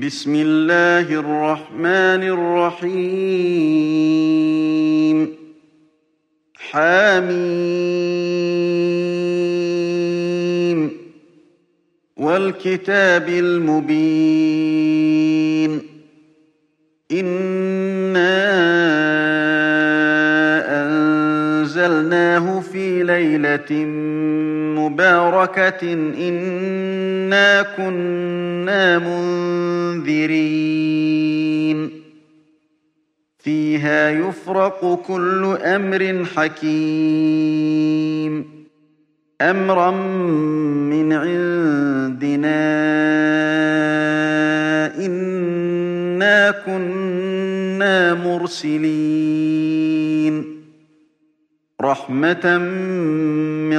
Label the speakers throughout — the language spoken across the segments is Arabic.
Speaker 1: بسم الله الرحمن الرحيم حميم والكتاب المبين إنا أنزلناه في ليلة مباركة إنا كنا منذرين. فيها يفرق كل أمر حكيم. أمرا من عندنا إنا كنا مرسلين. رحمة من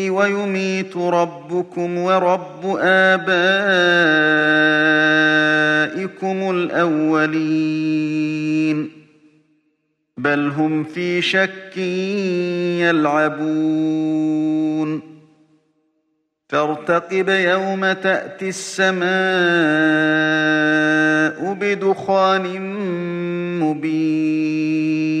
Speaker 1: ويميت ربكم ورب آبائكم الأولين. بل هم في شك يلعبون. فارتقب يوم تأتي السماء بدخان مبين.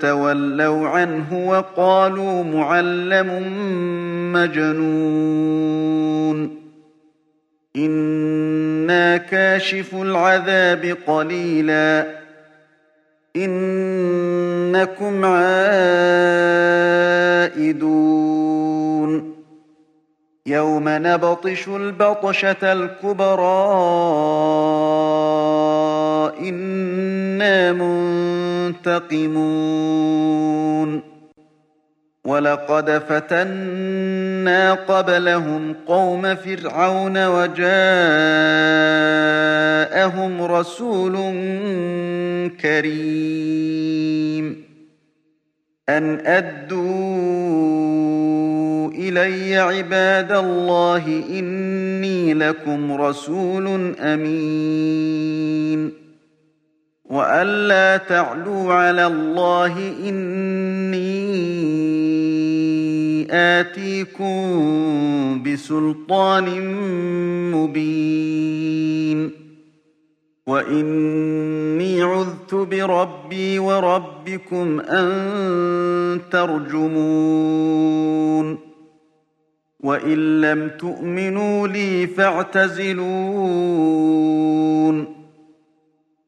Speaker 1: تولوا عنه وقالوا معلم مجنون. إنا كاشف العذاب قليلا. إنكم عائدون. يوم نبطش البطشة الكبرى. إنا منتقمون ولقد فتنا قبلهم قوم فرعون وجاءهم رسول كريم. أن أدوا إلي عباد الله إني لكم رسول أمين. وأن لا تعلوا على الله إني آتيكم بسلطان مبين وإني عذت بربي وربكم أن ترجمون وإن لم تؤمنوا لي فاعتزلون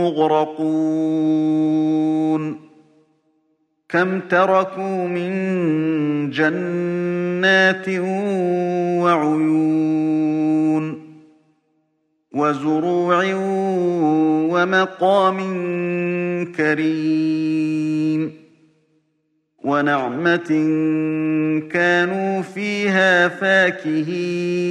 Speaker 1: مغرقون كم تركوا من جنات وعيون وزروع ومقام كريم ونعمة كانوا فيها فاكهين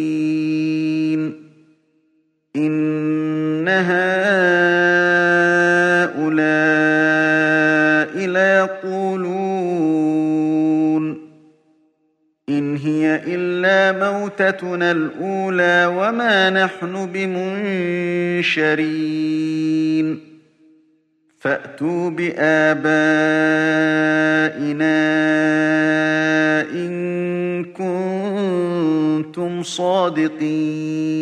Speaker 1: ليقولون إن هي إلا موتتنا الأولى وما نحن بمنشرين. فأتوا بآبائنا إن كنتم صادقين.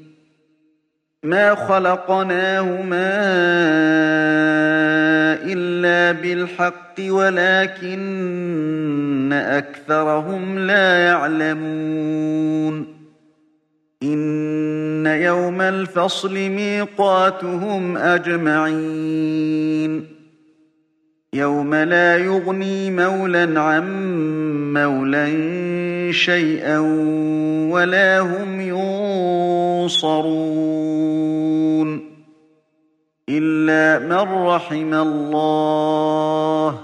Speaker 1: ما خلقناهما إلا بالحق ولكن أكثرهم لا يعلمون إن يوم الفصل ميقاتهم أجمعين يوم لا يغني مولا عن مولا شيئا ولا هم ينصرون إلا من رحم الله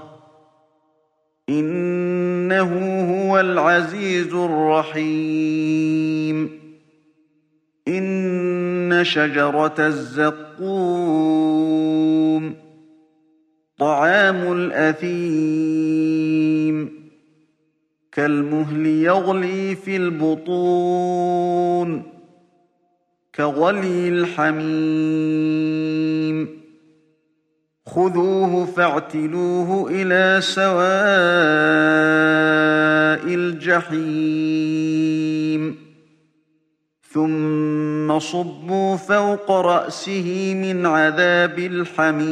Speaker 1: إنه هو العزيز الرحيم إن شجرة الزقوم طعام الأثيم كالمهل يغلي في البطون كغلي الحميم خذوه فاعتلوه إلى سواء الجحيم. ثم صبوا فوق رأسه من عذاب الحميم.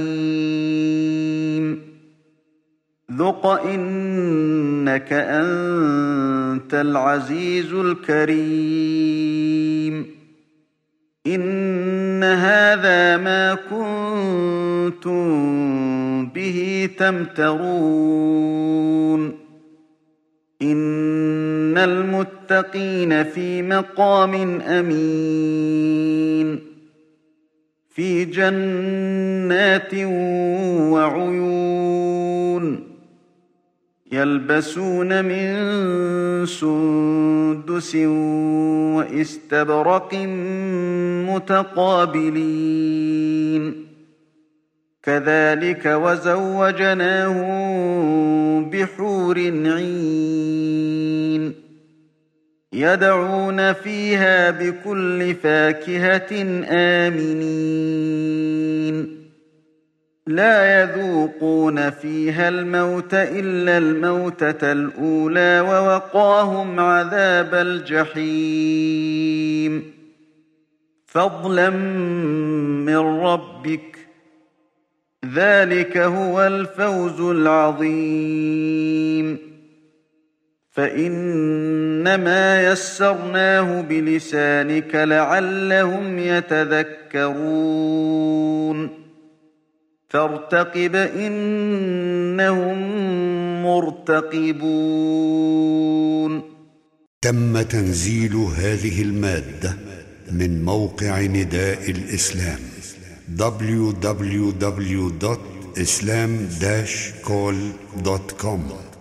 Speaker 1: ذق إنك أنت العزيز الكريم. إن هذا ما كنتم به تمترون إن المتقين في مقام أمين في جنات وعيون يلبسون من سندس واستبرق متقابلين كذلك وزوجناهم بحور عين يدعون فيها بكل فاكهة آمنين. لا يذوقون فيها الموت إلا الموتة الأولى ووقاهم عذاب الجحيم. فضلا من ربك ذلك هو الفوز العظيم. فإنما يسرناه بلسانك لعلهم يتذكرون. فارتقب إنهم مرتقبون.
Speaker 2: تم تنزيل هذه المادة من موقع نداء الإسلام. www.islam-call.com